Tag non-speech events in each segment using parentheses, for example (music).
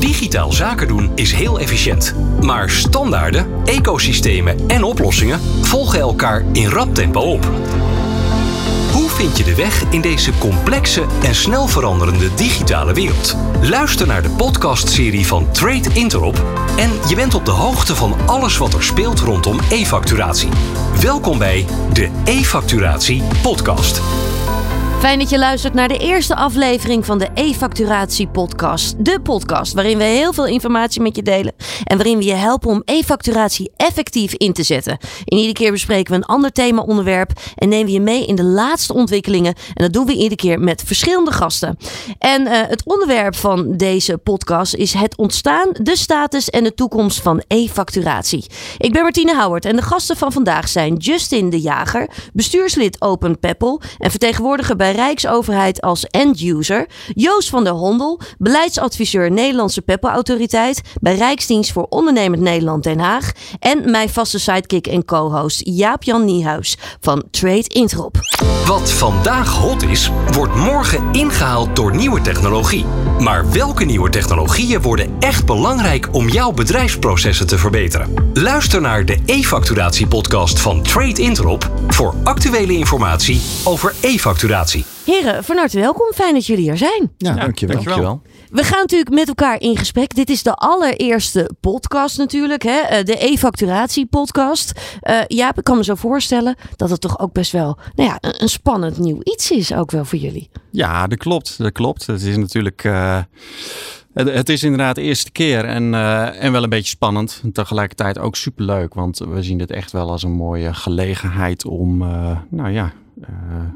Digitaal zaken doen is heel efficiënt. Maar standaarden, ecosystemen en oplossingen volgen elkaar in rap tempo op. Hoe vind je de weg in deze complexe en snel veranderende digitale wereld? Luister naar de podcastserie van Trade Interop en je bent op de hoogte van alles wat er speelt rondom e-facturatie. Welkom bij de e-facturatie podcast. Fijn dat je luistert naar de eerste aflevering van de e-facturatie podcast. De podcast waarin we heel veel informatie met je delen en waarin we je helpen om e-facturatie effectief in te zetten. In iedere keer bespreken we een ander thema-onderwerp en nemen we je mee in de laatste ontwikkelingen. En dat doen we iedere keer met verschillende gasten. En uh, het onderwerp van deze podcast is het ontstaan, de status en de toekomst van e-facturatie. Ik ben Martine Howard en de gasten van vandaag zijn Justin de Jager, bestuurslid Open Peppel en vertegenwoordiger bij Rijksoverheid als end-user. Joost van der Hondel, beleidsadviseur Nederlandse Peppelautoriteit bij Rijksdienst voor Ondernemend Nederland Den Haag. En mijn vaste sidekick en co-host Jaap-Jan Niehuis van Trade Introp. Wat vandaag hot is, wordt morgen ingehaald door nieuwe technologie. Maar welke nieuwe technologieën worden echt belangrijk om jouw bedrijfsprocessen te verbeteren? Luister naar de e-facturatie-podcast van Trade Interop voor actuele informatie over e-facturatie. Heren, van harte welkom. Fijn dat jullie er zijn. Ja, dankjewel. dankjewel. We gaan natuurlijk met elkaar in gesprek. Dit is de allereerste podcast natuurlijk, hè? Eh, de e-facturatie podcast. Uh, ja, ik kan me zo voorstellen dat het toch ook best wel nou ja, een, spannend nieuw iets is, ook wel voor jullie. Ja, dat klopt. Dat klopt. Het is natuurlijk. Uh, het, is inderdaad de eerste keer en, uh, en wel een beetje spannend. En tegelijkertijd ook superleuk, want we zien dit echt wel als een mooie gelegenheid om, nou ja,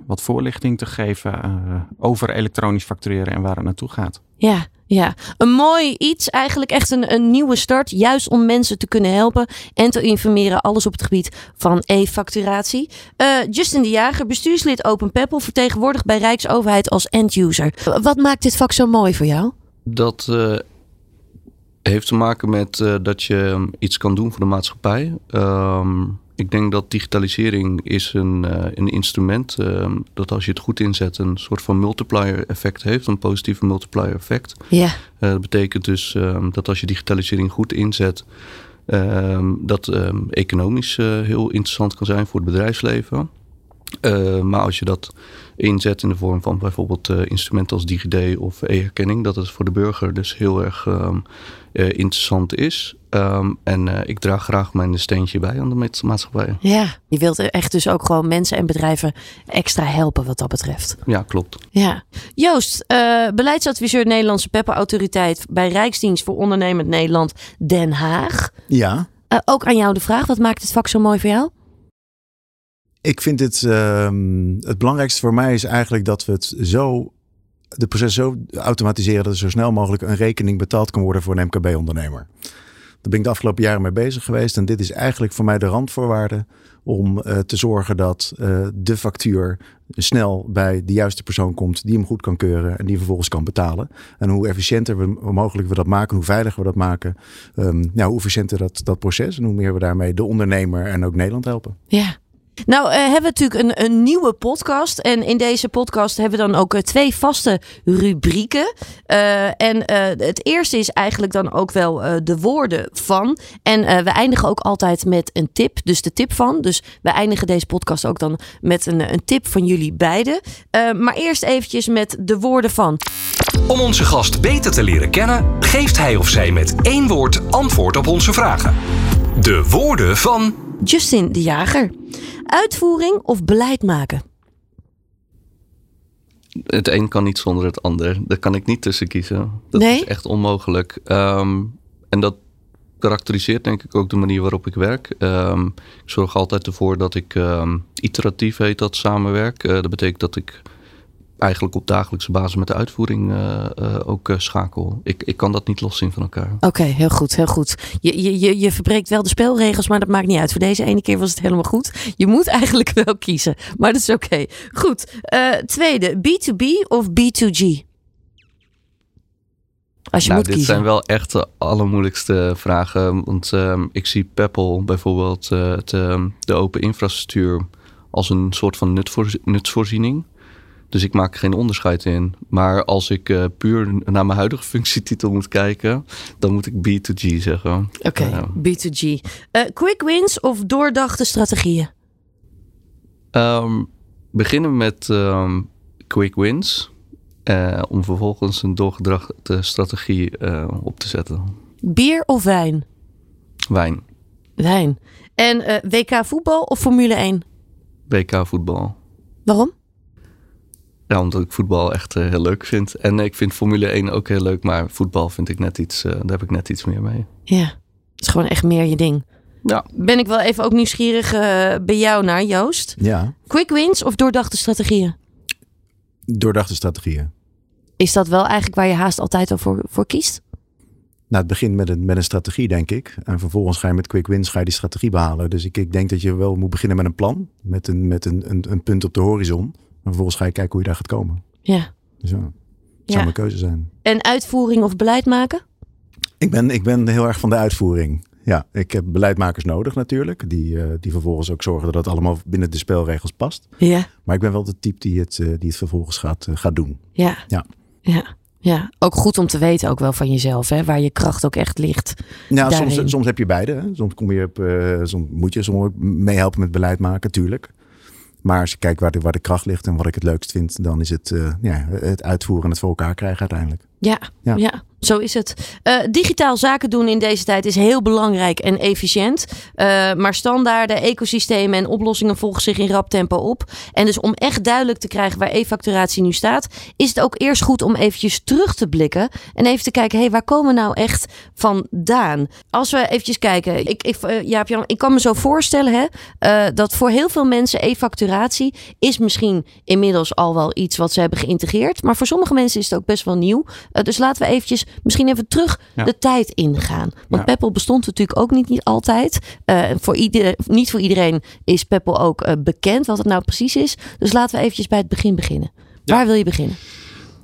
wat voorlichting te geven uh, over elektronisch factureren en waar het naartoe gaat. Ja, ja, een mooi iets, eigenlijk echt een, een nieuwe start, juist om mensen te kunnen helpen en te informeren, alles op het gebied van e-facturatie. Uh, Justin de Jager, bestuurslid Open Peppel, vertegenwoordigd bij Rijksoverheid als end-user. Wat maakt dit vak zo mooi voor jou? Dat heeft te maken met dat je iets kan doen voor de maatschappij. Um, ik denk dat digitalisering is een, uh, een instrument uh, dat als je het goed inzet een soort van multiplier effect heeft, een positieve multiplier effect. Ja. Uh, dat betekent dus um, dat als je digitalisering goed inzet, um, dat economisch heel interessant kan zijn voor het bedrijfsleven. maar als je dat inzet in de vorm van bijvoorbeeld instrumenten als DigiD of e-herkenning, dat het voor de burger dus heel erg interessant is. Um, en uh, ik draag graag mijn steentje bij aan de maatschappij. Ja, je wilt echt dus ook gewoon mensen en bedrijven extra helpen wat dat betreft. Ja, klopt. Ja. Joost, uh, beleidsadviseur Nederlandse Pepperautoriteit bij Rijksdienst voor Ondernemend Nederland Den Haag. Ja. ook aan jou de vraag, wat maakt het vak zo mooi voor jou? Ik vind het, uh, het belangrijkste voor mij is eigenlijk dat we het zo de proces zo automatiseren dat er zo snel mogelijk een rekening betaald kan worden voor een MKB-ondernemer. Daar ben ik de afgelopen jaren mee bezig geweest. En dit is eigenlijk voor mij de randvoorwaarde om uh, te zorgen dat uh, de factuur snel bij de juiste persoon komt, die hem goed kan keuren en die vervolgens kan betalen. En hoe efficiënter we mogelijk we dat maken, hoe veiliger we dat maken, um, ja, hoe efficiënter dat, dat proces en hoe meer we daarmee de ondernemer en ook Nederland helpen. Ja, nou, uh, hebben we natuurlijk een, een, nieuwe podcast. En in deze podcast hebben we dan ook uh, twee vaste rubrieken. Uh, en het eerste is eigenlijk dan ook wel de woorden van. En we eindigen ook altijd met een tip. Dus de tip van. Dus we eindigen deze podcast ook dan met een, een tip van jullie beiden. maar eerst eventjes met de woorden van. Om onze gast beter te leren kennen, geeft hij of zij met één woord antwoord op onze vragen. De woorden van. Justin de Jager. Uitvoering of beleid maken? Het een kan niet zonder het ander. Daar kan ik niet tussen kiezen. Dat nee? is echt onmogelijk. Um, en dat karakteriseert denk ik ook de manier waarop ik werk. Um, ik zorg altijd ervoor dat ik um, iteratief heet dat samenwerk. Uh, dat betekent dat ik eigenlijk op dagelijkse basis met de uitvoering uh, uh, ook uh, schakel. Ik, ik kan dat niet loszien van elkaar. Oké, okay, heel goed, heel goed. Je, je, je verbreekt wel de spelregels, maar dat maakt niet uit. Voor deze ene keer was het helemaal goed. Je moet eigenlijk (laughs) wel kiezen, maar dat is oké. Okay. Goed, tweede, B2B of B2G? Als je nou, moet dit kiezen. zijn wel echt de allermoeilijkste vragen. Want uh, ik zie Peppel bijvoorbeeld, het, de open infrastructuur, als een soort van nutsvoorziening. Dus ik maak er geen onderscheid in. Maar als ik uh, puur naar mijn huidige functietitel moet kijken, dan moet ik B2G zeggen. Oké, okay, B2G. Uh, quick wins of doordachte strategieën? Um, beginnen met um, quick wins. Uh, om vervolgens een doorgedrachte strategie op te zetten. Bier of wijn? Wijn. Wijn. En WK voetbal of Formule 1? WK voetbal. Waarom? Ja, omdat ik voetbal echt uh, heel leuk vind. En ik vind Formule 1 ook heel leuk, maar voetbal vind ik net iets, uh, daar heb ik net iets meer mee. Ja, het is gewoon echt meer je ding. Ja. Ben ik wel even ook nieuwsgierig uh, bij jou naar, Joost. Ja. Quick wins of doordachte strategieën? Doordachte strategieën. Is dat wel eigenlijk waar je haast altijd al voor, voor kiest? Nou, het begint met een, met een strategie, denk ik. En vervolgens ga je met quick wins ga je die strategie behalen. Dus ik, ik denk dat je wel moet beginnen met een plan. Met een, met een, een, een punt op de horizon. En vervolgens ga je kijken hoe je daar gaat komen. Ja. Dus ja, dat zou mijn keuze zijn. En uitvoering of beleid maken? Ik ben, ik ben heel erg van de uitvoering. Ja, ik heb beleidmakers nodig natuurlijk. Die, uh, die vervolgens ook zorgen dat het allemaal binnen de spelregels past. Ja. Maar ik ben wel de type die het, uh, die het vervolgens gaat, uh, gaat doen. Ja. Ja. Ja. Ja, ook goed om te weten ook wel van jezelf, hè, waar je kracht ook echt ligt. Nou, soms, soms heb je beide. Hè. Soms, kom je op, soms moet je soms meehelpen met beleid maken, tuurlijk. Maar als je kijkt waar de, waar de kracht ligt en wat ik het leukst vind, dan is het uh, ja, het uitvoeren en het voor elkaar krijgen uiteindelijk. Ja, ja. ja zo is het. Uh, digitaal zaken doen in deze tijd is heel belangrijk en efficiënt. Uh, maar standaarden, ecosystemen en oplossingen volgen zich in rap tempo op. En dus om echt duidelijk te krijgen waar e-facturatie nu staat, is het ook eerst goed om eventjes terug te blikken en even te kijken, hé, hey, waar komen we nou echt vandaan? Als we eventjes kijken, ik, ik, uh, Jaap Jan, ik kan me zo voorstellen hè, dat voor heel veel mensen e-facturatie is misschien inmiddels al wel iets wat ze hebben geïntegreerd. Maar voor sommige mensen is het ook best wel nieuw. Dus laten we eventjes misschien even terug ja. de tijd ingaan. Want ja. Peppel bestond natuurlijk ook niet, niet altijd. Uh, voor ieder, niet voor iedereen is Peppel ook uh, bekend wat het nou precies is. Dus laten we eventjes bij het begin beginnen. Ja. Waar wil je beginnen?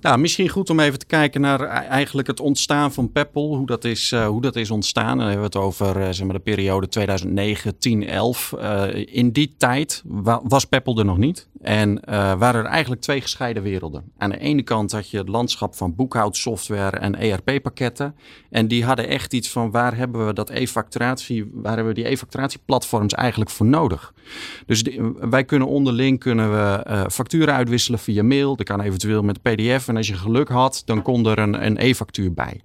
Nou, misschien goed om even te kijken naar eigenlijk het ontstaan van Peppel. Hoe dat is, uh, hoe dat is ontstaan. Dan hebben we het over uh, zeg maar de periode 2009, 10, 11. Uh, in die tijd wa was Peppel er nog niet. En waren er eigenlijk twee gescheiden werelden. Aan de ene kant had je het landschap van boekhoudsoftware en ERP-pakketten. En die hadden echt iets van waar hebben we dat e-facturatie, waar hebben we die e-facturatieplatforms eigenlijk voor nodig? Dus wij kunnen onderling kunnen we facturen uitwisselen via mail. Dat kan eventueel met PDF. En als je geluk had, dan kon er een, een e-factuur bij.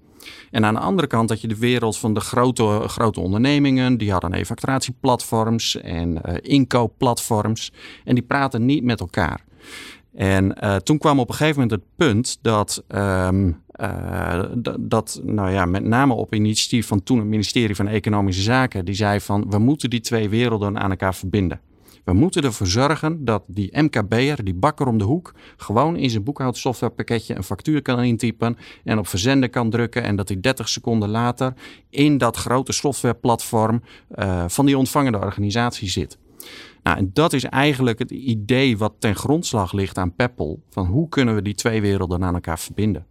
En aan de andere kant had je de wereld van de grote, grote ondernemingen. Die hadden e-facturatieplatforms en uh, inkoopplatforms. En die praten niet met elkaar. En uh, toen kwam op een gegeven moment het punt dat, um, uh, dat nou ja, met name op initiatief van toen het ministerie van Economische Zaken, die zei van we moeten die twee werelden aan elkaar verbinden. We moeten ervoor zorgen dat die MKB'er, die bakker om de hoek, gewoon in zijn boekhoudsoftwarepakketje een factuur kan intypen en op verzenden kan drukken en dat hij 30 seconden later in dat grote softwareplatform uh, van die ontvangende organisatie zit. Nou, en dat is eigenlijk het idee wat ten grondslag ligt aan Peppel. Van hoe kunnen we die twee werelden aan elkaar verbinden?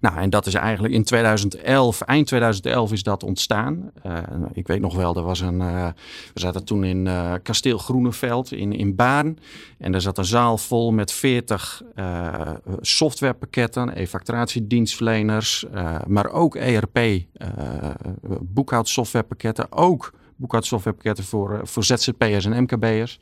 Nou, en dat is eigenlijk in 2011, eind 2011 is dat ontstaan. Uh, ik weet nog wel, er was een, uh, we zaten toen in uh, Kasteel Groeneveld in, in Baarn. En daar zat een zaal vol met 40 softwarepakketten, e-facturatiedienstverleners, maar ook ERP, boekhoudsoftwarepakketten, ook boekhoudsoftwarepakketten voor, voor ZZP'ers en MKB'ers.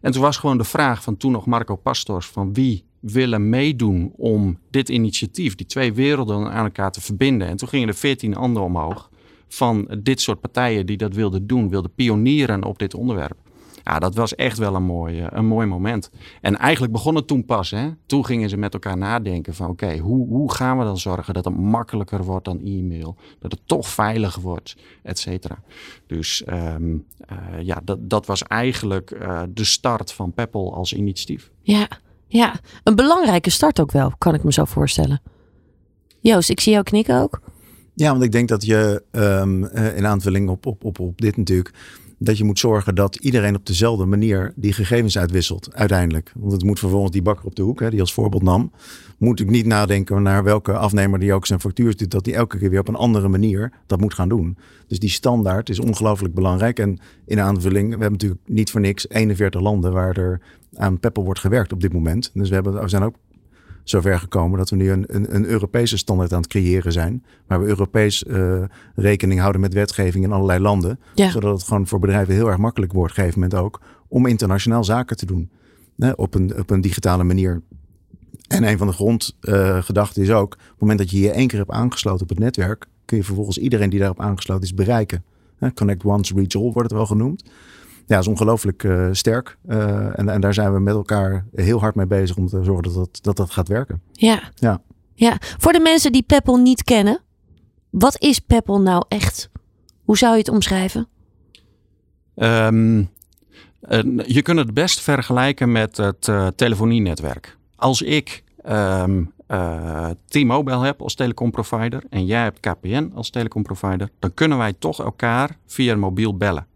En toen was gewoon de vraag van toen nog Marco Pastors van wie willen meedoen om dit initiatief, die twee werelden aan elkaar te verbinden. En toen gingen er veertien anderen omhoog van dit soort partijen die dat wilden doen, wilden pionieren op dit onderwerp. Ja, dat was echt wel een mooi, een mooi moment. En eigenlijk begon het toen pas. Hè? Toen gingen ze met elkaar nadenken van oké, hoe, hoe gaan we dan zorgen dat het makkelijker wordt dan e-mail? Dat het toch veiliger wordt, et cetera. Dus um, uh, ja, dat, dat was eigenlijk uh, de start van Peppel als initiatief. Ja, ja, een belangrijke start ook wel, kan ik me zo voorstellen. Joost, ik zie jou knikken ook. Ja, want ik denk dat je um, in aanvulling op, op, op, op dit natuurlijk dat je moet zorgen dat iedereen op dezelfde manier die gegevens uitwisselt, uiteindelijk. Want het moet vervolgens die bakker op de hoek, hè, die als voorbeeld nam, moet ik niet nadenken naar welke afnemer die ook zijn factuur stuurt, dat die elke keer weer op een andere manier dat moet gaan doen. Dus die standaard is ongelooflijk belangrijk. En in aanvulling, we hebben natuurlijk niet voor niks 41 landen waar er aan Peppel wordt gewerkt op dit moment. Dus we, hebben, we zijn ook zover gekomen dat we nu een, een, een, Europese standaard aan het creëren zijn. Waar we Europees uh, rekening houden met wetgeving in allerlei landen. Zodat het gewoon voor bedrijven heel erg makkelijk wordt, op een gegeven moment ook, om internationaal zaken te doen. Hè, op, een, op een digitale manier. En een van de grondgedachten uh, is ook, op het moment dat je je één keer hebt aangesloten op het netwerk, kun je vervolgens iedereen die daarop aangesloten is bereiken. Connect once, reach all wordt het wel genoemd ja, is ongelooflijk uh, sterk. Uh, en, en daar zijn we met elkaar heel hard mee bezig om te zorgen dat dat, dat, dat gaat werken. Ja. ja. Ja. Voor de mensen die Peppel niet kennen, wat is Peppel nou echt? Hoe zou je het omschrijven? Um, uh, je kunt het best vergelijken met het uh, telefonienetwerk. Als ik um, T-Mobile heb als telecomprovider en jij hebt KPN als telecomprovider, dan kunnen wij toch elkaar via mobiel bellen.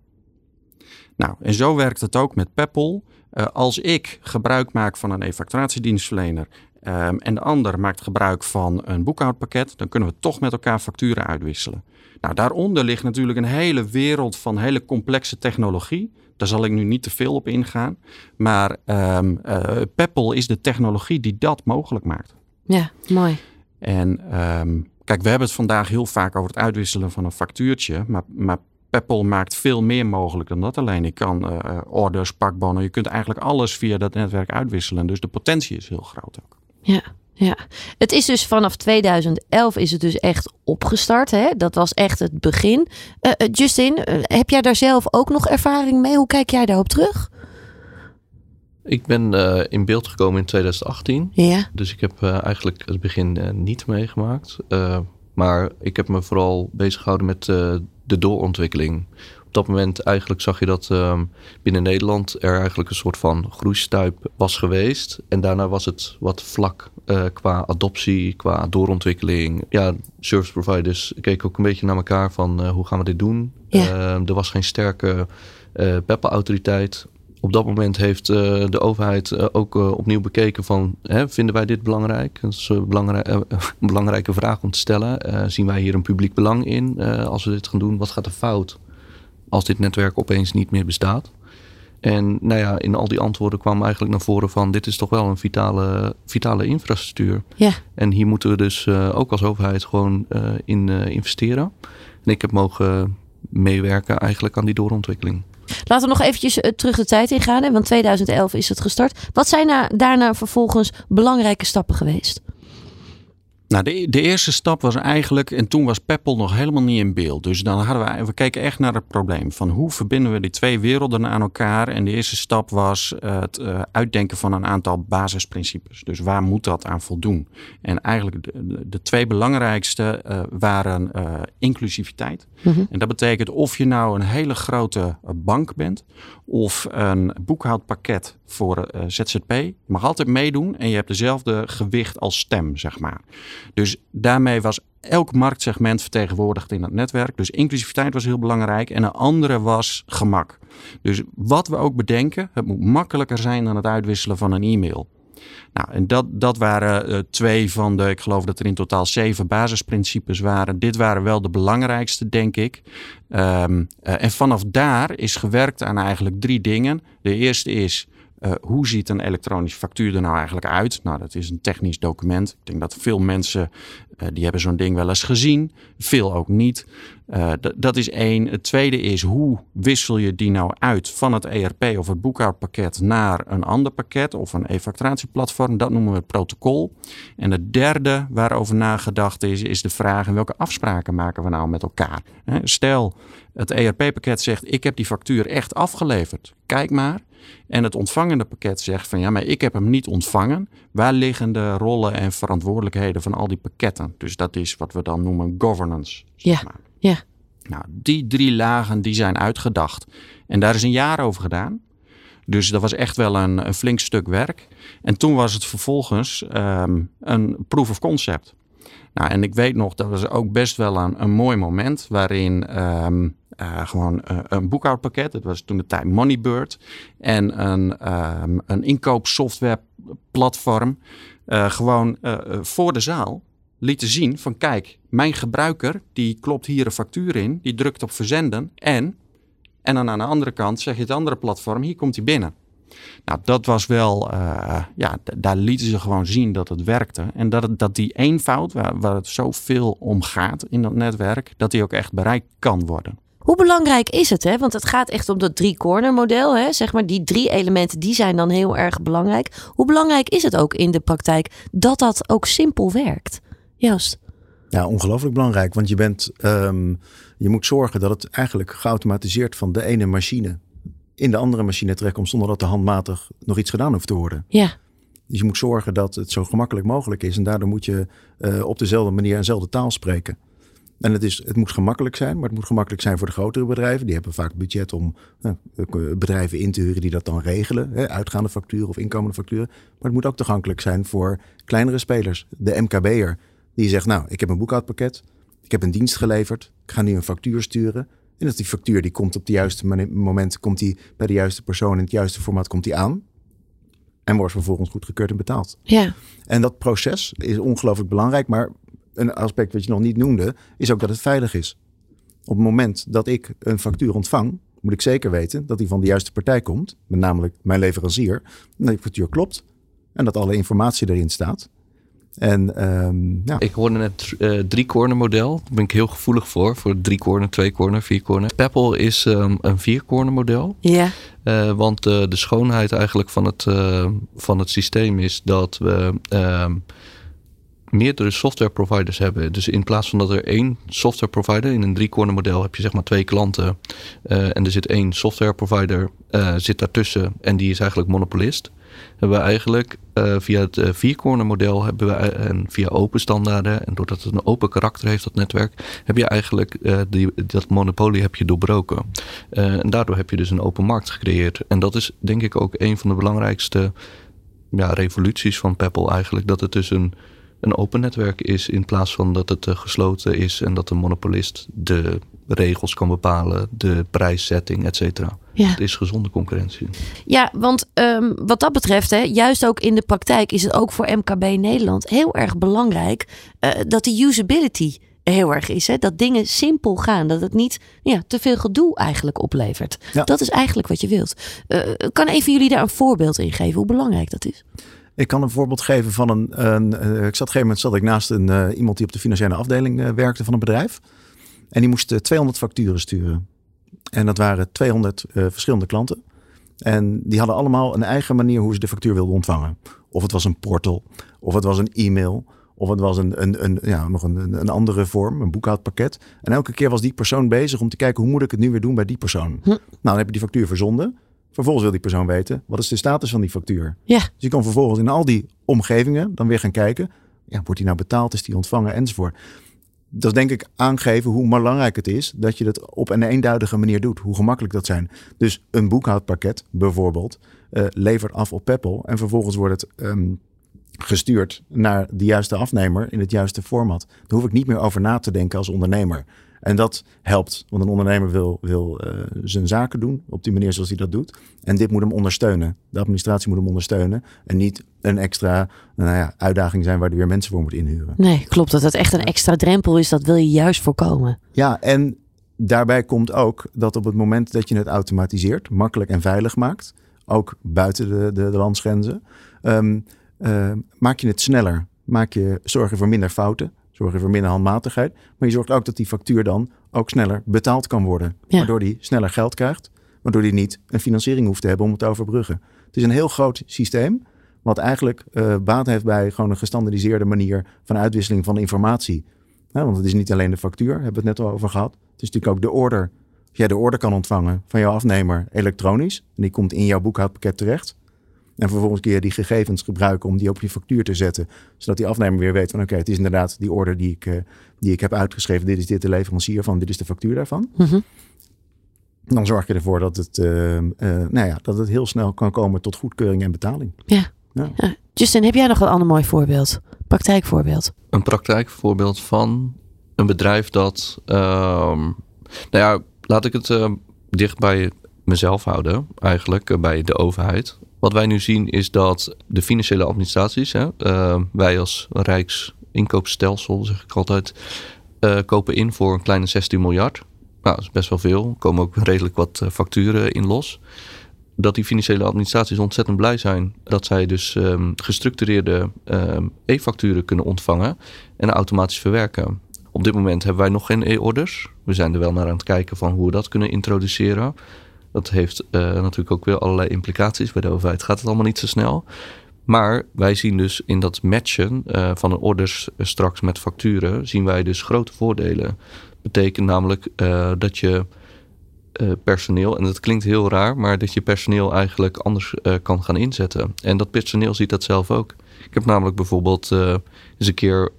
Nou, en zo werkt het ook met Peppel. Uh, als ik gebruik maak van een e-facturatiedienstverlener um, en de ander maakt gebruik van een boekhoudpakket, dan kunnen we toch met elkaar facturen uitwisselen. Nou, daaronder ligt natuurlijk een hele wereld van hele complexe technologie. Daar zal ik nu niet te veel op ingaan. Maar um, uh, Peppel is de technologie die dat mogelijk maakt. Ja, mooi. En um, kijk, we hebben het vandaag heel vaak over het uitwisselen van een factuurtje. Maar, maar Peppel maakt veel meer mogelijk dan dat alleen. Ik kan uh, orders, pakbonnen, je kunt eigenlijk alles via dat netwerk uitwisselen. Dus de potentie is heel groot ook. Ja, ja. Het is dus vanaf 2011 is het dus echt opgestart. Hè? Dat was echt het begin. Uh, Justin, heb jij daar zelf ook nog ervaring mee? Hoe kijk jij daarop terug? Ik ben uh, in beeld gekomen in 2018. Ja. Dus ik heb uh, eigenlijk het begin uh, niet meegemaakt. maar ik heb me vooral bezig gehouden met de doorontwikkeling. Op dat moment eigenlijk zag je dat um, binnen Nederland er eigenlijk een soort van groeistuip was geweest. En daarna was het wat vlak uh, qua adoptie, qua doorontwikkeling. Ja, service providers keken ook een beetje naar elkaar van uh, hoe gaan we dit doen. Ja. Uh, er was geen sterke uh, PEPA-autoriteit. Op dat moment heeft uh, de overheid uh, ook uh, opnieuw bekeken van hè, vinden wij dit belangrijk? Dat is (laughs) een belangrijke vraag om te stellen. zien wij hier een publiek belang in als we dit gaan doen? Wat gaat er fout als dit netwerk opeens niet meer bestaat? En nou ja, in al die antwoorden kwam eigenlijk naar voren van dit is toch wel een vitale, vitale infrastructuur. Ja. En hier moeten we dus ook als overheid gewoon in investeren. En ik heb mogen meewerken eigenlijk aan die doorontwikkeling. Laten we nog eventjes terug de tijd ingaan, want 2011 is het gestart. Wat zijn daarna vervolgens belangrijke stappen geweest? Nou, de, de, eerste stap was eigenlijk, en toen was Peppel nog helemaal niet in beeld. Dus dan hadden we, we keken echt naar het probleem van hoe verbinden we die twee werelden aan elkaar. En de eerste stap was het uh, uitdenken van een aantal basisprincipes. Dus waar moet dat aan voldoen? En eigenlijk de, de twee belangrijkste uh, waren uh, inclusiviteit. Mm-hmm. En dat betekent of je nou een hele grote bank bent of een boekhoudpakket voor ZZP. Je mag altijd meedoen en je hebt dezelfde gewicht als stem, zeg maar. Dus daarmee was elk marktsegment vertegenwoordigd in het netwerk. Dus inclusiviteit was heel belangrijk. En een andere was gemak. Dus wat we ook bedenken, het moet makkelijker zijn dan het uitwisselen van een e-mail. Nou, en dat, dat waren uh, twee van de, ik geloof dat er in totaal zeven basisprincipes waren. Dit waren wel de belangrijkste, denk ik. Um, uh, en vanaf daar is gewerkt aan eigenlijk drie dingen. De eerste is, uh, hoe ziet een elektronische factuur er nou eigenlijk uit? Nou, dat is een technisch document. Ik denk dat veel mensen uh, die hebben zo'n ding wel eens gezien, veel ook niet. Uh, dat is één. Het tweede is hoe wissel je die nou uit van het ERP of het boekhoudpakket naar een ander pakket of een e-facturatieplatform? Dat noemen we het protocol. En het derde waarover nagedacht is, is de vraag welke afspraken maken we nou met elkaar? Stel, het ERP-pakket zegt ik heb die factuur echt afgeleverd. Kijk maar. En het ontvangende pakket zegt van ja, maar ik heb hem niet ontvangen. Waar liggen de rollen en verantwoordelijkheden van al die pakketten? Dus dat is wat we dan noemen governance. Zeg maar. Ja, ja. Nou, die drie lagen die zijn uitgedacht. En daar is een jaar over gedaan. Dus dat was echt wel een, een flink stuk werk. En toen was het vervolgens um, een proof of concept. Nou, en ik weet nog, dat was ook best wel een, een mooi moment waarin ehm, eh, gewoon eh, een boekhoudpakket, dat was toen de tijd Moneybird, en een, um, een inkoopsoftware platform, uh, gewoon voor de zaal lieten zien van kijk, mijn gebruiker die klopt hier een factuur in, die drukt op verzenden en, en dan aan de andere kant zeg je het andere platform, hier komt hij binnen. Nou, dat was wel, uh, ja, daar lieten ze gewoon zien dat het werkte. En dat, het, dat die eenvoud, waar, waar het zoveel om gaat in dat netwerk, dat die ook echt bereikt kan worden. Hoe belangrijk is het? Hè? Want het gaat echt om dat drie-corner model. Hè? Zeg maar, die drie elementen die zijn dan heel erg belangrijk. Hoe belangrijk is het ook in de praktijk dat dat ook simpel werkt? Joost. Ja, ongelooflijk belangrijk. Want je, bent, um, je moet zorgen dat het eigenlijk geautomatiseerd van de ene machine in de andere machine terechtkomt zonder dat er handmatig nog iets gedaan hoeft te worden. Ja. Dus je moet zorgen dat het zo gemakkelijk mogelijk is. En daardoor moet je uh, op dezelfde manier en dezelfde taal spreken. En het, is, het moet gemakkelijk zijn, maar het moet gemakkelijk zijn voor de grotere bedrijven. Die hebben vaak budget om nou, bedrijven in te huren die dat dan regelen. Hè, uitgaande facturen of inkomende facturen. Maar het moet ook toegankelijk zijn voor kleinere spelers. De MKB'er die zegt, nou, ik heb een boekhoudpakket. Ik heb een dienst geleverd. Ik ga nu een factuur sturen. En dat die factuur die komt op de juiste moment, komt die bij de juiste persoon in het juiste formaat komt die aan. En wordt vervolgens goedgekeurd en betaald. Ja. En dat proces is ongelooflijk belangrijk. Maar een aspect wat je nog niet noemde, is ook dat het veilig is. Op het moment dat ik een factuur ontvang, moet ik zeker weten dat die van de juiste partij komt. Met namelijk mijn leverancier. Dat die factuur klopt. En dat alle informatie erin staat. En, um, ja. Ik hoorde net uh, drie corner model. Daar ben ik heel gevoelig voor. Voor drie corner, twee corner, vier corner. Peppel is um, een vier corner model. Ja. Uh, want uh, de schoonheid eigenlijk van het, van het systeem is dat we um, meerdere software providers hebben. Dus in plaats van dat er één software provider in een drie corner model heb je zeg maar twee klanten. en er zit één software provider zit daartussen en die is eigenlijk monopolist hebben we eigenlijk uh, via het viercorner model hebben we, en via open standaarden en doordat het een open karakter heeft, dat netwerk, heb je eigenlijk die, dat monopolie heb je doorbroken. en daardoor heb je dus een open markt gecreëerd. En dat is denk ik ook een van de belangrijkste ja, revoluties van Peppel eigenlijk. Dat het dus een, een open netwerk is in plaats van dat het gesloten is en dat de monopolist de regels kan bepalen, de prijszetting, et cetera. Ja. Het is gezonde concurrentie. Ja, want um, wat dat betreft, hè, juist ook in de praktijk is het ook voor MKB Nederland heel erg belangrijk uh, dat de usability heel erg is. Hè? Dat dingen simpel gaan. Dat het niet ja, te veel gedoe eigenlijk oplevert. Ja. Dat is eigenlijk wat je wilt. Uh, kan even jullie daar een voorbeeld in geven hoe belangrijk dat is? Ik kan een voorbeeld geven van een. een uh, ik zat op een gegeven moment zat ik naast een, uh, iemand die op de financiële afdeling werkte van een bedrijf. En die moest 200 facturen sturen. En dat waren 200 uh, verschillende klanten. En die hadden allemaal een eigen manier hoe ze de factuur wilden ontvangen. Of het was een portal, of het was een e-mail, of het was een, een, een, ja, nog een, een andere vorm, een boekhoudpakket. En elke keer was die persoon bezig om te kijken hoe moet ik het nu weer doen bij die persoon. Hm. Nou, dan heb je die factuur verzonden. Vervolgens wil die persoon weten, wat is de status van die factuur? Ja. Dus je kan vervolgens in al die omgevingen dan weer gaan kijken. Ja, wordt die nou betaald? Is die ontvangen? Enzovoort dat is denk ik aangeven hoe belangrijk het is dat je dat op een eenduidige manier doet. Hoe gemakkelijk dat zijn. Dus een boekhoudpakket bijvoorbeeld uh, levert af op Peppel en vervolgens wordt het um, gestuurd naar de juiste afnemer in het juiste format. Daar hoef ik niet meer over na te denken als ondernemer. En dat helpt, want een ondernemer wil, wil uh, zijn zaken doen op die manier zoals hij dat doet. En dit moet hem ondersteunen. De administratie moet hem ondersteunen. En niet een extra nou ja, uitdaging zijn waar hij weer mensen voor moet inhuren. Nee, klopt. Dat het echt een extra drempel is, dat wil je juist voorkomen. Ja, en daarbij komt ook dat op het moment dat je het automatiseert, makkelijk en veilig maakt, ook buiten de, de, de landsgrenzen, um, uh, maak je het sneller. Maak je, zorg je voor minder fouten. Zorg je voor minder handmatigheid. Maar je zorgt ook dat die factuur dan ook sneller betaald kan worden. Ja. Waardoor die sneller geld krijgt. Waardoor die niet een financiering hoeft te hebben om het te overbruggen. Het is een heel groot systeem. Wat eigenlijk uh, baat heeft bij gewoon een gestandardiseerde manier van uitwisseling van informatie. Want het is niet alleen de factuur, hebben we het net al over gehad. Het is natuurlijk ook de order. Als jij de order kan ontvangen van jouw afnemer elektronisch. En die komt in jouw boekhoudpakket terecht. En vervolgens kun je die gegevens gebruiken om die op je factuur te zetten. Zodat die afnemer weer weet van oké, okay, het is inderdaad die order die ik, uh, die ik heb uitgeschreven. Dit is dit de leverancier van, dit is de factuur daarvan. Mm -hmm. Dan zorg je ervoor dat het, uh, uh, nou ja, dat het heel snel kan komen tot goedkeuring en betaling. Ja. ja. ja. Justin, heb jij nog een ander mooi voorbeeld? Praktijkvoorbeeld. Een praktijkvoorbeeld van een bedrijf dat, ehm, nou ja, laat ik het uh, dicht bij mezelf houden, eigenlijk uh, bij de overheid. Wat wij nu zien is dat de financiële administraties, hè, uh, wij als Rijksinkoopstelsel, zeg ik altijd, kopen in voor een kleine 16 miljard. Nou, dat is best wel veel. Er komen ook redelijk wat facturen in los dat die financiële administraties ontzettend blij zijn dat zij dus um, gestructureerde um, e-facturen kunnen ontvangen en automatisch verwerken. Op dit moment hebben wij nog geen e-orders. We zijn er wel naar aan het kijken van hoe we dat kunnen introduceren. Dat heeft uh, natuurlijk ook weer allerlei implicaties. Bij de overheid gaat het allemaal niet zo snel. Maar wij zien dus in dat matchen uh, van de orders straks met facturen, zien wij dus grote voordelen. Betekent namelijk dat je personeel, en dat klinkt heel raar, maar dat je personeel eigenlijk anders kan gaan inzetten. En dat personeel ziet dat zelf ook. Ik heb namelijk bijvoorbeeld eens een keer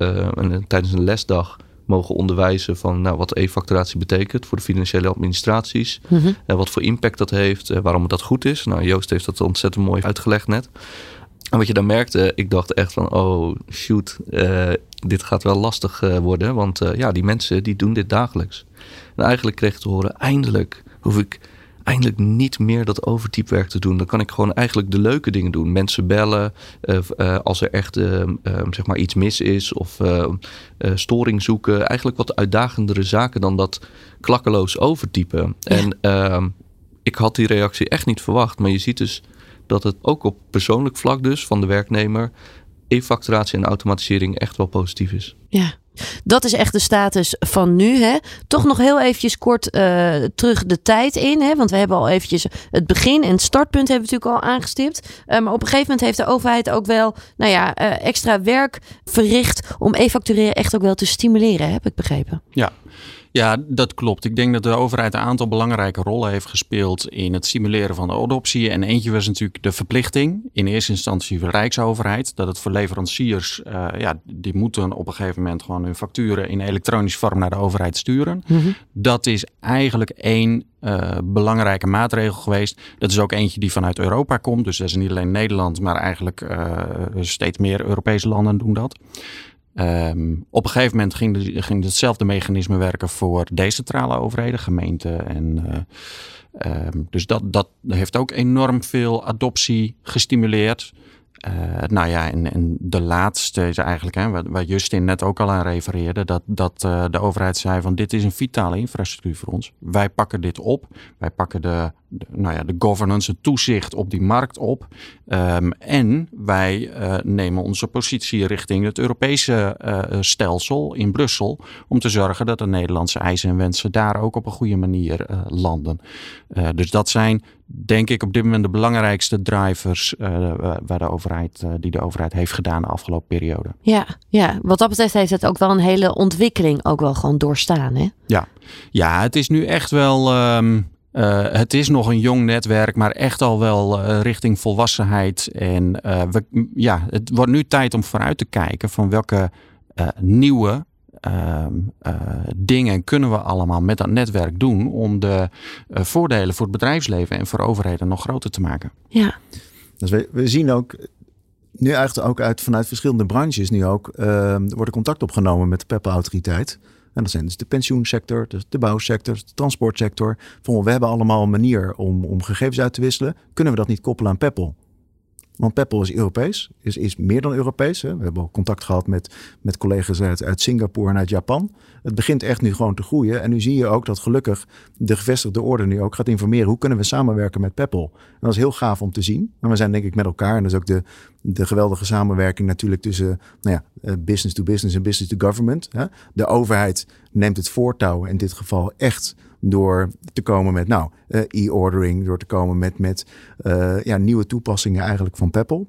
tijdens een lesdag mogen onderwijzen van nou, wat e-facturatie betekent voor de financiële administraties. Mm -hmm. En wat voor impact dat heeft, waarom dat goed is. Nou, Joost heeft dat ontzettend mooi uitgelegd net. En wat je dan merkte, ik dacht echt van, oh shoot, dit gaat wel lastig worden. Want ja, die mensen die doen dit dagelijks. En eigenlijk kreeg ik te horen, eindelijk hoef ik eindelijk niet meer dat overtypewerk te doen. Dan kan ik gewoon eigenlijk de leuke dingen doen. Mensen bellen uh, uh, als er echt uh, zeg maar iets mis is of storing zoeken. Eigenlijk wat uitdagendere zaken dan dat klakkeloos overtypen. Ja. En ehm, ik had die reactie echt niet verwacht. Maar je ziet dus dat het ook op persoonlijk vlak dus van de werknemer e-facturatie en automatisering echt wel positief is. Ja, dat is echt de status van nu. Hè? Toch nog heel eventjes kort uh, terug de tijd in. Hè? Want we hebben al eventjes het begin en het startpunt hebben we natuurlijk al aangestipt. Uh, maar op een gegeven moment heeft de overheid ook wel nou ja, uh, extra werk verricht om e-factureren echt ook wel te stimuleren, heb ik begrepen. Ja. Ja, dat klopt. Ik denk dat de overheid een aantal belangrijke rollen heeft gespeeld in het stimuleren van de adoptie. En eentje was natuurlijk de verplichting, in eerste instantie voor de Rijksoverheid, dat het voor leveranciers, uh, ja, die moeten op een gegeven moment gewoon hun facturen in elektronische vorm naar de overheid sturen. Mm -hmm. Dat is eigenlijk één uh, belangrijke maatregel geweest. Dat is ook eentje die vanuit Europa komt. Dus dat is niet alleen Nederland, maar eigenlijk uh, steeds meer Europese landen doen dat. Um, op een gegeven moment ging, ging hetzelfde mechanisme werken voor decentrale overheden, gemeenten. En, uh, um, dus dat, dat heeft ook enorm veel adoptie gestimuleerd. Uh, nou ja, en, en de laatste is eigenlijk, hè, waar, Justin net ook al aan refereerde, dat, dat uh, de overheid zei van dit is een vitale infrastructuur voor ons. Wij pakken dit op. Wij pakken de, nou ja, de governance, het toezicht op die markt op. Um, en wij uh, nemen onze positie richting het Europese stelsel in Brussel om te zorgen dat de Nederlandse eisen en wensen daar ook op een goede manier landen. dus dat zijn denk ik op dit moment de belangrijkste drivers uh, waar de overheid, uh, die de overheid heeft gedaan de afgelopen periode. Ja, ja, wat dat betreft heeft het ook wel een hele ontwikkeling ook wel gewoon doorstaan. Hè? Ja. ja, het is nu echt wel. Um, uh, het is nog een jong netwerk, maar echt al wel richting volwassenheid. En we, ja, het wordt nu tijd om vooruit te kijken van welke nieuwe dingen kunnen we allemaal met dat netwerk doen om de uh, voordelen voor het bedrijfsleven en voor overheden nog groter te maken. Ja. Dus we, we zien ook nu eigenlijk ook uit vanuit verschillende branches nu ook ehm, worden contact opgenomen met de PEPA-autoriteit. En dat zijn dus de pensioensector, de, de bouwsector, de transportsector. Van, we hebben allemaal een manier om, om gegevens uit te wisselen. Kunnen we dat niet koppelen aan Peppel? Want Peppel is Europees, is, is meer dan Europees. Hè. We hebben al contact gehad met, met collega's uit, Singapore en uit Japan. Het begint echt nu gewoon te groeien. En nu zie je ook dat gelukkig de gevestigde orde nu ook gaat informeren. Hoe kunnen we samenwerken met Peppel? En dat is heel gaaf om te zien. En we zijn denk ik met elkaar. En dat is ook de, de geweldige samenwerking natuurlijk tussen nou ja, business to business en business to government. Hè. De overheid neemt het voortouw in dit geval echt door te komen met nou, uh, e-ordering, door te komen met, met uh, ja, nieuwe toepassingen eigenlijk van Peppel.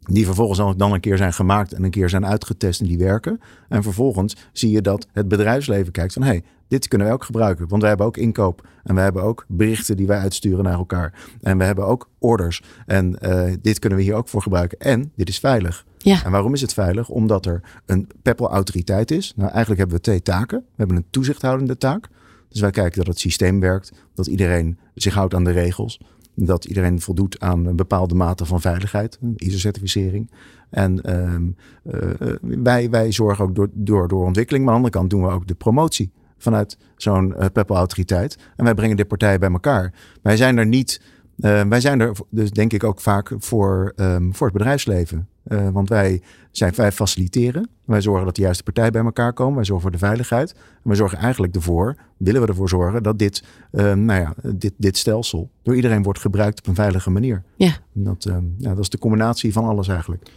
Die vervolgens dan een keer zijn gemaakt en een keer zijn uitgetest en die werken. En vervolgens zie je dat het bedrijfsleven kijkt van hé, hey, dit kunnen wij ook gebruiken. Want wij hebben ook inkoop en we hebben ook berichten die wij uitsturen naar elkaar. En we hebben ook orders. En uh, dit kunnen we hier ook voor gebruiken. En dit is veilig. Ja. En waarom is het veilig? Omdat er een Peppel-autoriteit is. Nou, eigenlijk hebben we twee taken. We hebben een toezichthoudende taak. Dus wij kijken dat het systeem werkt, dat iedereen zich houdt aan de regels. dat iedereen voldoet aan een bepaalde mate van veiligheid, ISO-certificering. En ehm, eh, wij, wij zorgen ook door, door, door ontwikkeling, maar aan de andere kant doen we ook de promotie vanuit zo'n uh, Peppel-autoriteit. En wij brengen de partijen bij elkaar. Wij zijn er niet uh, wij zijn er dus denk ik ook vaak voor, um, voor het bedrijfsleven. Uh, want wij, zijn, wij faciliteren. Wij zorgen dat de juiste partijen bij elkaar komen. Wij zorgen voor de veiligheid. En wij zorgen eigenlijk ervoor, willen we ervoor zorgen, dat dit, um, nou ja, dit, dit stelsel door iedereen wordt gebruikt op een veilige manier. Ja. Dat, um, ja, dat is de combinatie van alles eigenlijk.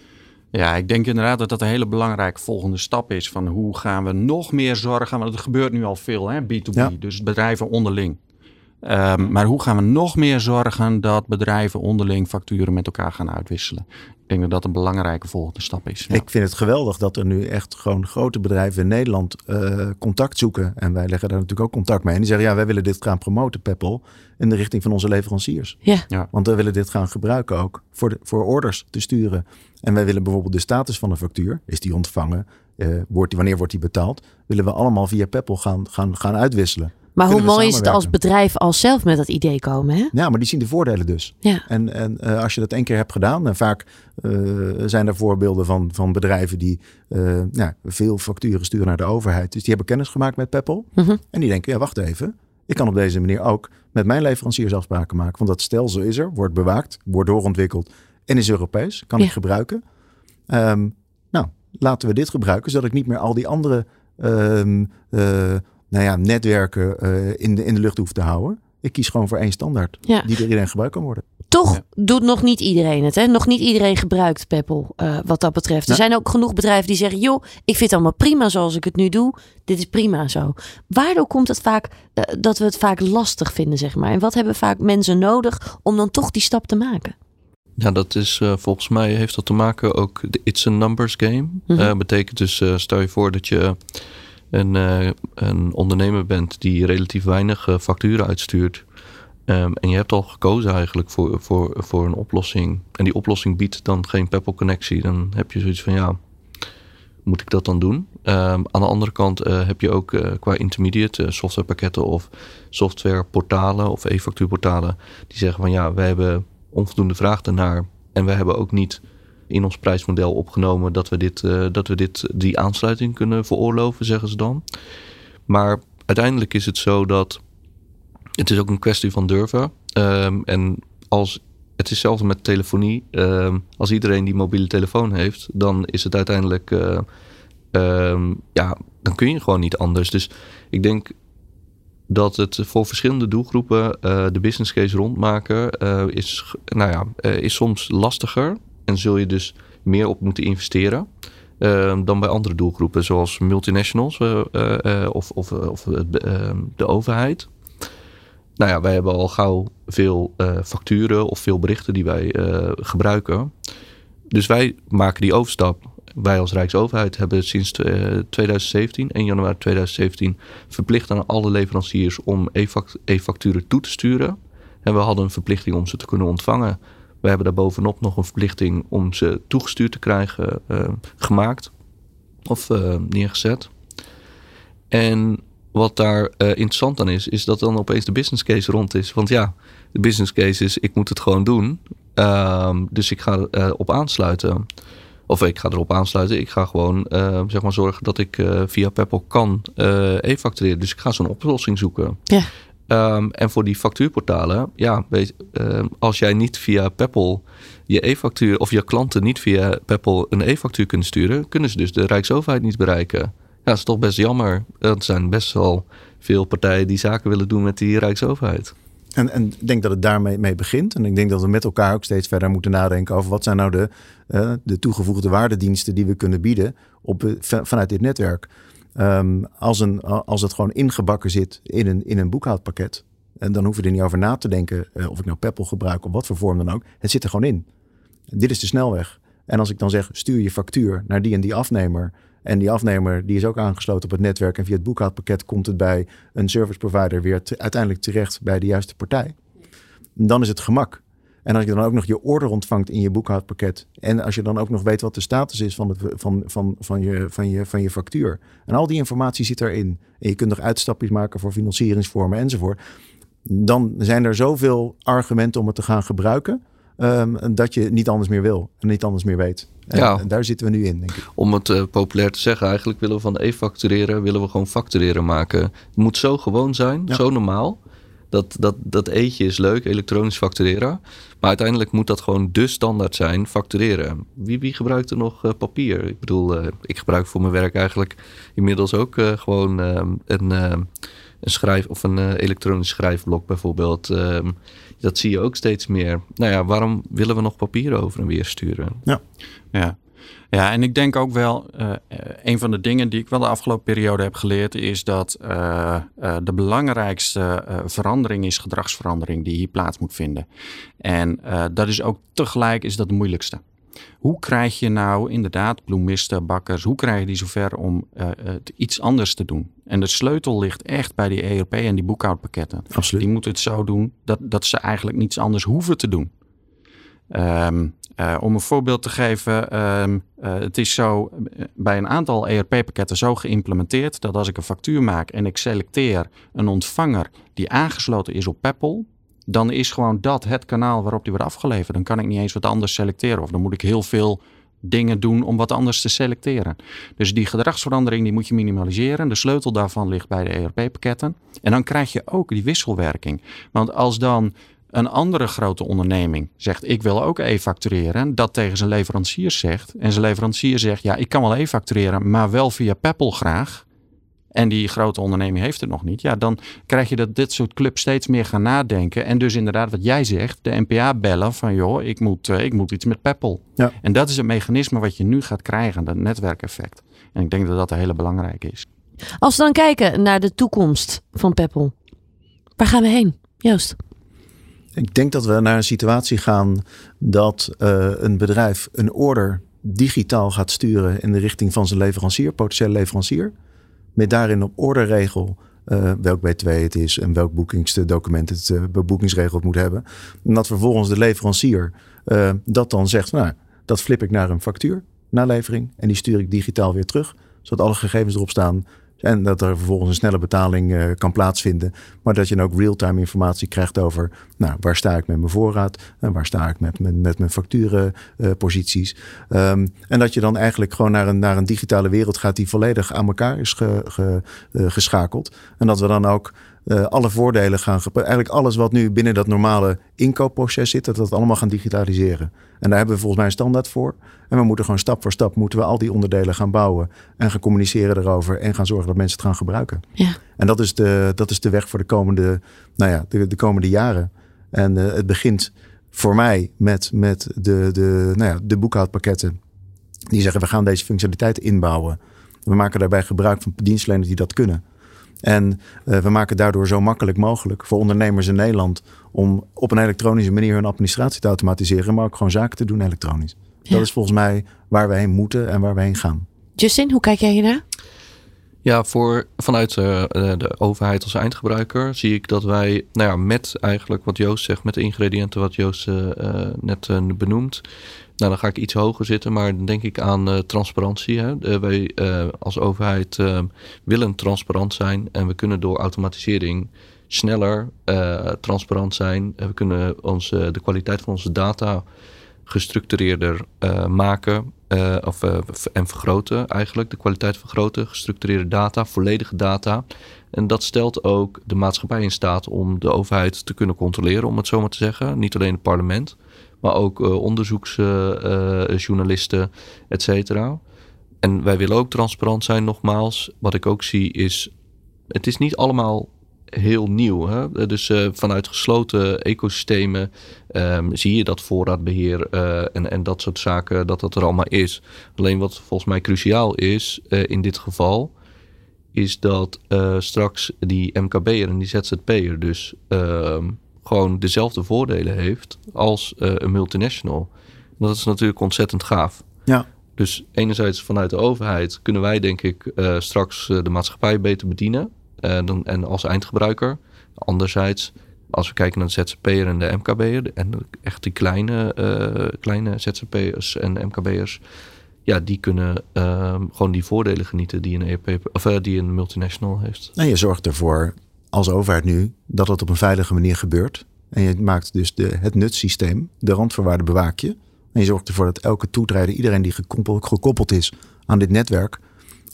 Ja, ik denk inderdaad dat dat een hele belangrijke volgende stap is. Van hoe gaan we nog meer zorgen, want het gebeurt nu al veel, hè, B2B. Ja. Dus bedrijven onderling. Um, maar hoe gaan we nog meer zorgen dat bedrijven onderling facturen met elkaar gaan uitwisselen? Ik denk dat dat een belangrijke volgende stap is. Ja. Ik vind het geweldig dat er nu echt gewoon grote bedrijven in Nederland uh, contact zoeken. En wij leggen daar natuurlijk ook contact mee. En die zeggen, ja, wij willen dit gaan promoten, Peppel, in de richting van onze leveranciers. Ja. ja. Want wij willen dit gaan gebruiken ook voor, de, voor orders te sturen. En wij willen bijvoorbeeld de status van een factuur. Is die ontvangen? Uh, wordt die, wanneer wordt die betaald? Willen we allemaal via Peppel gaan, gaan, gaan uitwisselen. Maar hoe mooi is het als bedrijf als zelf met dat idee komen? Hè? Ja, maar die zien de voordelen dus. Ja. En, en uh, als je dat één keer hebt gedaan, en vaak uh, zijn er voorbeelden van, van bedrijven die uh, ja, veel facturen sturen naar de overheid. Dus die hebben kennis gemaakt met Peppel. Mm -hmm. En die denken, ja wacht even, ik kan op deze manier ook met mijn leveranciers afspraken maken. Want dat stelsel is er, wordt bewaakt, wordt doorontwikkeld en is Europees. Kan Ja. ik gebruiken. Um, nou, laten we dit gebruiken, zodat ik niet meer al die andere um, nou ja, netwerken uh, in, de, in de lucht hoef te houden. Ik kies gewoon voor één standaard Ja. die door iedereen gebruikt kan worden. Toch Ja. doet nog niet iedereen het. Hè? Nog niet iedereen gebruikt Peppel uh, wat dat betreft. Er zijn ook genoeg bedrijven die zeggen... joh, ik vind het allemaal prima zoals ik het nu doe. Dit is prima zo. Waardoor komt het vaak uh, dat we het vaak lastig vinden, zeg maar? En wat hebben vaak mensen nodig om dan toch die stap te maken? Ja, dat is uh, volgens mij heeft dat te maken ook. De It's a numbers game. Mhm. Betekent dus, uh, stel je voor dat je een, uh, een ondernemer bent die relatief weinig uh, facturen uitstuurt. Um, en je hebt al gekozen eigenlijk voor, voor, voor een oplossing. En die oplossing biedt dan geen Peppel connectie. Dan heb je zoiets van ja, moet ik dat dan doen? Um, aan de andere kant uh, heb je ook qua intermediate softwarepakketten of softwareportalen of e-factuurportalen. Die zeggen van ja, wij hebben onvoldoende vraag daarnaar. En we hebben ook niet in ons prijsmodel opgenomen dat we, dit, uh, dat we dit, die aansluiting kunnen veroorloven, zeggen ze dan. Maar uiteindelijk is het zo dat het is ook een kwestie van durven. Um, en als, het is hetzelfde met telefonie. Um, als iedereen die mobiele telefoon heeft, dan is het uiteindelijk, uh, um, ja, dan kun je gewoon niet anders. Dus ik denk dat het voor verschillende doelgroepen uh, de business case rondmaken is, nou ja, is soms lastiger. En zul je dus meer op moeten investeren. Uh, dan bij andere doelgroepen, zoals multinationals uh, uh, of, of, of de overheid. Nou ja, wij hebben al gauw veel facturen of veel berichten die wij gebruiken. Dus wij maken die overstap. Wij als Rijksoverheid hebben sinds 2017, 1 januari 2017, verplicht aan alle leveranciers om e-facturen toe te sturen. En we hadden een verplichting om ze te kunnen ontvangen. We hebben daar bovenop nog een verplichting om ze toegestuurd te krijgen uh, gemaakt of uh, neergezet. En wat daar uh, interessant aan is, is dat dan opeens de business case rond is. Want ja, de business case is, ik moet het gewoon doen. Um, dus ik ga erop aansluiten. Of ik ga erop aansluiten. Ik ga gewoon zeg maar zorgen dat ik via Peppel kan e-factureren. Dus ik ga zo'n oplossing zoeken. Ja. Um, en voor die factuurportalen, ja, weet, um, als jij niet via Peppel je e-factuur of je klanten niet via Peppel een e-factuur kunnen sturen, kunnen ze dus de Rijksoverheid niet bereiken. Ja, dat is toch best jammer. Er zijn best wel veel partijen die zaken willen doen met die Rijksoverheid. En, en ik denk dat het daarmee mee begint. En ik denk dat we met elkaar ook steeds verder moeten nadenken over wat zijn nou de, uh, de toegevoegde waardediensten die we kunnen bieden op, uh, vanuit dit netwerk. Um, als, een, als het gewoon ingebakken zit in een, in een boekhoudpakket. En dan hoeven we er niet over na te denken uh, of ik nou Peppel gebruik of wat voor vorm dan ook. Het zit er gewoon in. Dit is de snelweg. En als ik dan zeg, stuur je factuur naar die en die afnemer. En die afnemer die is ook aangesloten op het netwerk. En via het boekhoudpakket komt het bij een service provider weer te, uiteindelijk terecht bij de juiste partij. Dan is het gemak. En als je dan ook nog je order ontvangt in je boekhoudpakket. En als je dan ook nog weet wat de status is van, het, van, van, van, je, van, je, van je factuur. En al die informatie zit erin. En je kunt nog uitstapjes maken voor financieringsvormen enzovoort. dan zijn er zoveel argumenten om het te gaan gebruiken. Um, dat je niet anders meer wil en niet anders meer weet. En, ja. en daar zitten we nu in, denk ik. Om het uh, populair te zeggen, eigenlijk willen we van e-factureren, willen we gewoon factureren maken. Het moet zo gewoon zijn, zo normaal. Dat, dat, dat eetje is leuk, elektronisch factureren. Maar uiteindelijk moet dat gewoon de standaard zijn, factureren. Wie, wie gebruikt er nog uh, papier? Ik bedoel, uh, ik gebruik voor mijn werk eigenlijk inmiddels ook gewoon ehm, een, een schrijf of een elektronisch schrijfblok bijvoorbeeld. Ehm, dat zie je ook steeds meer. Nou ja, waarom willen we nog papier over en weer sturen? Ja, ja. Ja, en ik denk ook wel, uh, een van de dingen die ik wel de afgelopen periode heb geleerd, is dat uh, uh, de belangrijkste verandering is gedragsverandering die hier plaats moet vinden. En dat is ook tegelijk is dat de moeilijkste. Hoe krijg je nou inderdaad bloemisten, bakkers, hoe krijg je die zover om het iets anders te doen? En de sleutel ligt echt bij die ERP en die boekhoudpakketten. Absoluut. Die moeten het zo doen dat, dat ze eigenlijk niets anders hoeven te doen. Um, uh, om een voorbeeld te geven, um, uh, het is zo bij een aantal ERP-pakketten zo geïmplementeerd dat als ik een factuur maak en ik selecteer een ontvanger die aangesloten is op Peppel, dan is gewoon dat het kanaal waarop die wordt afgeleverd. Dan kan ik niet eens wat anders selecteren. Of dan moet ik heel veel dingen doen om wat anders te selecteren. Dus die gedragsverandering die moet je minimaliseren. De sleutel daarvan ligt bij de ERP-pakketten. En dan krijg je ook die wisselwerking. Want als dan een andere grote onderneming zegt: Ik wil ook e-factureren, dat tegen zijn leverancier zegt. En zijn leverancier zegt: Ja, ik kan wel e-factureren, maar wel via Peppel graag en die grote onderneming heeft het nog niet, ja, dan krijg je dat dit soort clubs steeds meer gaan nadenken. En dus inderdaad, wat jij zegt, de NPA bellen van joh, ik moet, uh, ik moet iets met Peppel. Ja. En dat is het mechanisme wat je nu gaat krijgen, dat netwerkeffect. En ik denk dat dat een hele belangrijke is. Als we dan kijken naar de toekomst van Peppel, waar gaan we heen, Joost? Ik denk dat we naar een situatie gaan dat uh, een bedrijf een order digitaal gaat sturen in de richting van zijn leverancier, potentiële leverancier met daarin op orderregel uh, welk B2 het is en welk boekingsdocument het uh, boekingsregel moet hebben. En dat vervolgens de leverancier uh, dat dan zegt, nou, dat flip ik naar een factuur, nalevering, en die stuur ik digitaal weer terug, zodat alle gegevens erop staan en dat er vervolgens een snelle betaling kan plaatsvinden. Maar dat je dan ook real-time informatie krijgt over nou, waar sta ik met mijn voorraad en waar sta ik met, met, met mijn facturenposities. Uh, um, en dat je dan eigenlijk gewoon naar een, naar een digitale wereld gaat die volledig aan elkaar is ge, ge, uh, geschakeld. En dat we dan ook uh, alle voordelen gaan. Eigenlijk alles wat nu binnen dat normale inkoopproces zit, dat we dat allemaal gaan digitaliseren. En daar hebben we volgens mij een standaard voor. En we moeten gewoon stap voor stap moeten we al die onderdelen gaan bouwen en gaan communiceren erover en gaan zorgen dat mensen het gaan gebruiken. Ja. En dat is de, dat is de weg voor de komende, nou ja, de, de komende jaren. En uh, het begint voor mij met, met de, de, nou ja, de boekhoudpakketten. Die zeggen we gaan deze functionaliteit inbouwen. We maken daarbij gebruik van dienstverleners die dat kunnen. En uh, we maken daardoor zo makkelijk mogelijk voor ondernemers in Nederland om op een elektronische manier hun administratie te automatiseren, maar ook gewoon zaken te doen elektronisch. Ja. Dat is volgens mij waar we heen moeten en waar we heen gaan. Justin, hoe kijk jij hiernaar? Ja, voor, vanuit uh, de overheid als eindgebruiker zie ik dat wij, nou ja, met eigenlijk wat Joost zegt, met de ingrediënten wat Joost uh, net benoemt, nou, dan ga ik iets hoger zitten, maar dan denk ik aan uh, transparantie. Hè. Uh, wij uh, als overheid willen transparant zijn en we kunnen door automatisering sneller transparant zijn. We kunnen onze, de kwaliteit van onze data gestructureerder maken of, en vergroten eigenlijk. De kwaliteit vergroten, gestructureerde data, volledige data. En dat stelt ook de maatschappij in staat om de overheid te kunnen controleren, om het zo maar te zeggen. Niet alleen het parlement maar ook onderzoeksjournalisten, et cetera. En wij willen ook transparant zijn, nogmaals. Wat ik ook zie is, het is niet allemaal heel nieuw. Hè? Dus uh, vanuit gesloten ecosystemen um, zie je dat voorraadbeheer uh, en, en dat soort zaken, dat dat er allemaal is. Alleen wat volgens mij cruciaal is uh, in dit geval, is dat straks die MKB'er en die ZZP'er dus ehm, gewoon dezelfde voordelen heeft als een multinational. Dat is natuurlijk ontzettend gaaf. Ja. Dus enerzijds vanuit de overheid kunnen wij denk ik straks de maatschappij beter bedienen dan, en als eindgebruiker. Anderzijds, als we kijken naar de ZZP'er en de MKB'er en echt die kleine, kleine ZZP'ers en MKB'ers, ja, die kunnen ehm, gewoon die voordelen genieten die een, EP, of, die een multinational heeft. En je zorgt ervoor als overheid nu dat het op een veilige manier gebeurt. En je maakt dus de, het nutsysteem, de randvoorwaarden bewaak je. En je zorgt ervoor dat elke toetrijder, iedereen die gekoppeld is aan dit netwerk,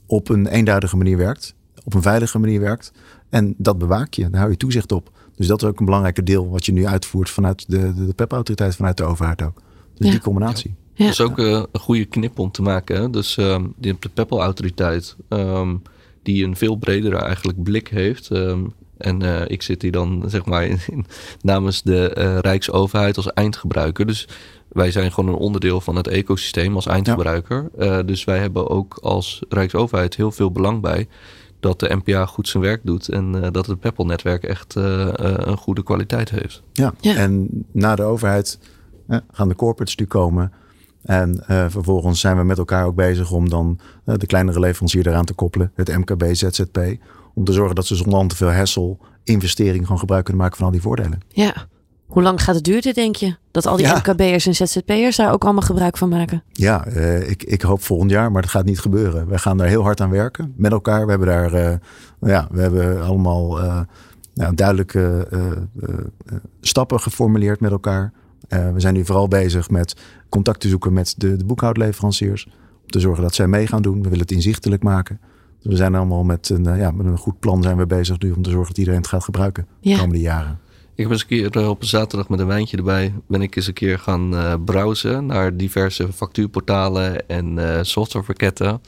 op een eenduidige manier werkt, op een veilige manier werkt. En dat bewaak je, daar hou je toezicht op. Dus dat is ook een belangrijke deel wat je nu uitvoert vanuit de, de, de PEP-autoriteit, vanuit de overheid ook. Dus Ja. die combinatie. Ja. Dat is ook eh, een goede knip om te maken. Hè? Dus ehm, die de Peppel-autoriteit, ehm, die een veel bredere eigenlijk blik heeft. ehm, en eh, ik zit hier dan zeg maar in, in- namens de eh, Rijksoverheid als eindgebruiker. Dus wij zijn gewoon een onderdeel van het ecosysteem als eindgebruiker. Eh, dus wij hebben ook als Rijksoverheid heel veel belang bij dat de NPA goed zijn werk doet. En eh, dat het Peppel-netwerk echt eh, eh, een goede kwaliteit heeft. Ja. Ja. En na de overheid gaan de corporates nu komen. En eh, vervolgens zijn we met elkaar ook bezig om dan de kleinere leverancier eraan te koppelen. Het MKB, ZZP. Om te zorgen dat ze zonder al te veel hassle investering gewoon gebruik kunnen maken van al die voordelen. Ja. Hoe lang gaat het duren, denk je? Dat al die Ja. MKB'ers en ZZP'ers daar ook allemaal gebruik van maken? Ja, eh, ik, ik hoop volgend jaar, maar dat gaat niet gebeuren. We gaan daar heel hard aan werken met elkaar. We hebben daar, eh, ja, we hebben allemaal eh, nou, duidelijke stappen geformuleerd met elkaar. We zijn nu vooral bezig met contact te zoeken met de, de boekhoudleveranciers. Om te zorgen dat zij mee gaan doen. We willen het inzichtelijk maken. Dus we zijn allemaal met een, ja, met een goed plan zijn we bezig nu om te zorgen dat iedereen het gaat gebruiken de Ja. komende jaren. Ik heb eens een keer eh, op een zaterdag met een wijntje erbij. Ben ik eens een keer gaan eh, browsen naar diverse factuurportalen en eh, softwarepakketten.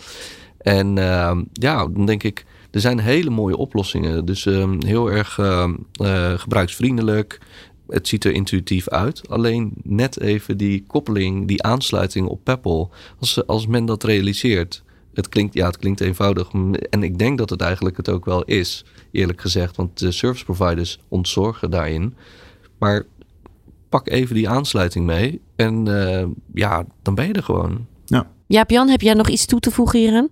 En ehm, ja, dan denk ik, er zijn hele mooie oplossingen. Dus ehm, heel erg ehm, eh, gebruiksvriendelijk. Het ziet er intuïtief uit. Alleen net even die koppeling, die aansluiting op Peppel. Als, als men dat realiseert. Het klinkt, ja, het klinkt eenvoudig. En ik denk dat het eigenlijk het ook wel is, eerlijk gezegd. Want de service providers ontzorgen daarin. Maar pak even die aansluiting mee. En eh, ja, dan ben je er gewoon. Jaap-Jan, heb jij nog iets toe te voegen hieraan?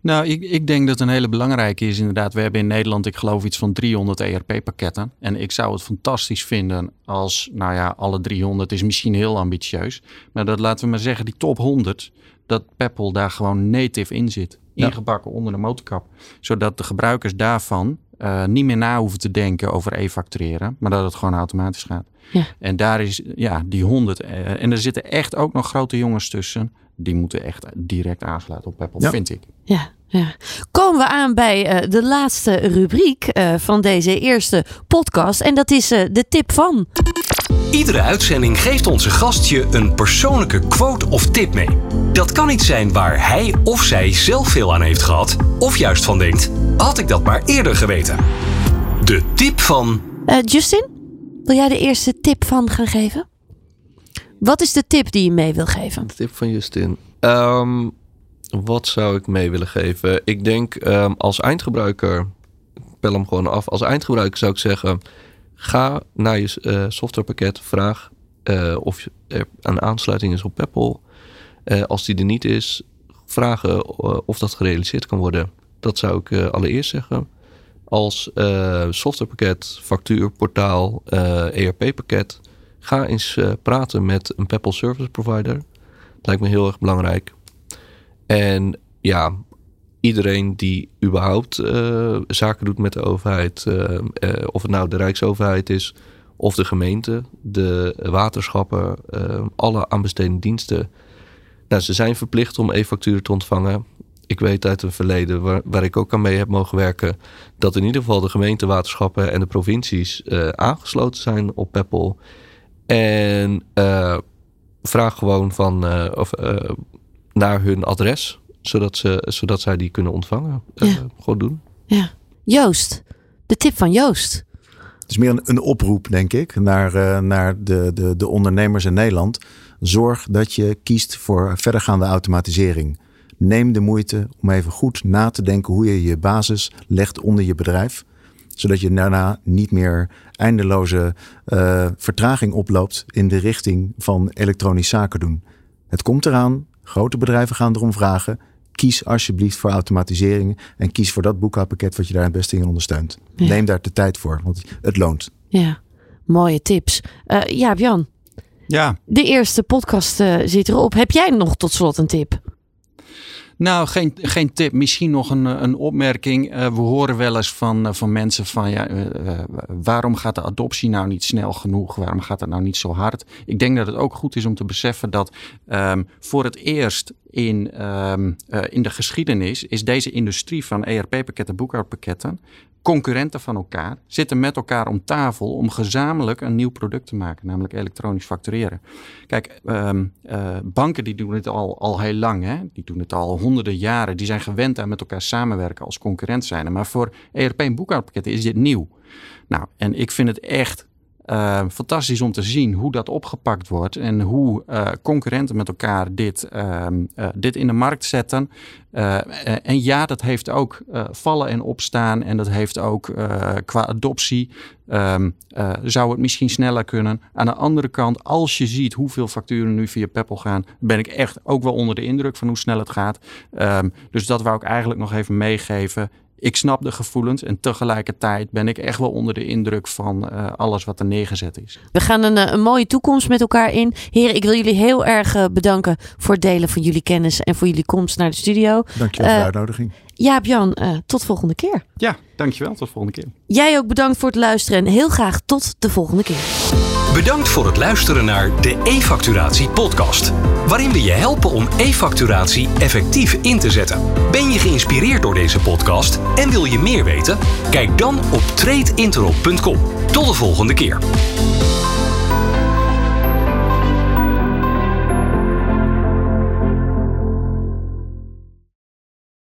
Nou, ik, ik denk dat een hele belangrijke is inderdaad. We hebben in Nederland, ik geloof, iets van 300 ERP-pakketten. En ik zou het fantastisch vinden als, nou ja, alle 300 is misschien heel ambitieus. Maar dat laten we maar zeggen, die top 100, dat Peppel daar gewoon native in zit. Ja. Ingebakken onder de motorkap. Zodat de gebruikers daarvan eh, niet meer na hoeven te denken over e-factureren. Maar dat het gewoon automatisch gaat. Ja. En daar is, ja, die 100. eh, en er zitten echt ook nog grote jongens tussen. Die moeten echt direct aansluiten op Peppel, Ja. vind ik. Ja, ja. Komen we aan bij eh, de laatste rubriek eh, van deze eerste podcast. En dat is eh, de tip van. Iedere uitzending geeft onze gast je een persoonlijke quote of tip mee. Dat kan iets zijn waar hij of zij zelf veel aan heeft gehad, of juist van denkt: had ik dat maar eerder geweten. De tip van. Eh, Justin, wil jij de eerste tip van gaan geven? Wat is de tip die je mee wil geven? De tip van Justin. Ehm, wat zou ik mee willen geven? Ik denk ehm, als eindgebruiker, ik pel hem gewoon af. Als eindgebruiker zou ik zeggen, ga naar je eh, softwarepakket, vraag eh, of er een aansluiting is op Peppel. Eh, als die er niet is, vragen of dat gerealiseerd kan worden. Dat zou ik allereerst zeggen. Als softwarepakket, factuurportaal, ERP-pakket, ga eens praten met een Peppel service provider. Lijkt me heel erg belangrijk. En ja, iedereen die überhaupt eh, zaken doet met de overheid, eh, eh, of het nou de Rijksoverheid is, of de gemeente, de waterschappen, alle aanbestedende diensten. Nou, ze zijn verplicht om e-facturen te ontvangen. Ik weet uit het verleden, waar, ik ook aan mee heb mogen werken, dat in ieder geval de gemeente, waterschappen en de provincies aangesloten zijn op Peppel. En vraag gewoon van, of, naar hun adres, zodat, ze, zodat zij die kunnen ontvangen. Eh, Ja. gewoon doen. Ja. Joost, de tip van Joost. Het is meer een, een oproep, denk ik, naar, eh, naar de, de, de ondernemers in Nederland. Zorg dat je kiest voor verdergaande automatisering. Neem de moeite om even goed na te denken hoe je je basis legt onder je bedrijf. Zodat je daarna niet meer eindeloze eh, vertraging oploopt in de richting van elektronisch zaken doen. Het komt eraan. Grote bedrijven gaan erom vragen. Kies alsjeblieft voor automatisering en kies voor dat boekhoudpakket wat je daar het beste in ondersteunt. Ja. Neem daar de tijd voor, want het loont. Ja, mooie tips. Eh Jaap-Jan, Ja, de eerste podcast eh, zit erop. Heb jij nog tot slot een tip? Nou, geen, geen tip. Misschien nog een, een opmerking. Uh, we horen wel eens van, uh, van mensen van ja, uh, waarom gaat de adoptie nou niet snel genoeg? Waarom gaat het nou niet zo hard? Ik denk dat het ook goed is om te beseffen dat um, voor het eerst in, um, in de geschiedenis is deze industrie van ERP-pakketten, boekhoudpakketten concurrenten van elkaar zitten met elkaar om tafel om gezamenlijk een nieuw product te maken, namelijk elektronisch factureren. Kijk, um, uh, banken die doen het al, al heel lang, hè? die doen het al honderden jaren, die zijn gewend aan met elkaar samenwerken als concurrent zijn. Maar voor ERP en boekhoudpakketten is dit nieuw. Nou, en ik vind het echt uh, fantastisch om te zien hoe dat opgepakt wordt en hoe uh, concurrenten met elkaar dit, uh, dit in de markt zetten. en ja, dat heeft ook vallen en opstaan en dat heeft ook qua adoptie. Ehm, zou het misschien sneller kunnen. Aan de andere kant, als je ziet hoeveel facturen nu via Peppel gaan, ben ik echt ook wel onder de indruk van hoe snel het gaat. Dus dat wou ik eigenlijk nog even meegeven ik snap de gevoelens en tegelijkertijd ben ik echt wel onder de indruk van uh, alles wat er neergezet is. We gaan een, eh, een, mooie toekomst met elkaar in. Heren, ik wil jullie heel erg uh, bedanken voor het delen van jullie kennis en voor jullie komst naar de studio. Dankjewel voor de uitnodiging. Jaap Jan, tot volgende keer. Ja, dankjewel. Tot volgende keer. Jij ook bedankt voor het luisteren en heel graag tot de volgende keer. Bedankt voor het luisteren naar de e-facturatie podcast, waarin we je helpen om e-facturatie effectief in te zetten. Ben je geïnspireerd door deze podcast en wil je meer weten? Kijk dan op tradeintero.com. Tot de volgende keer.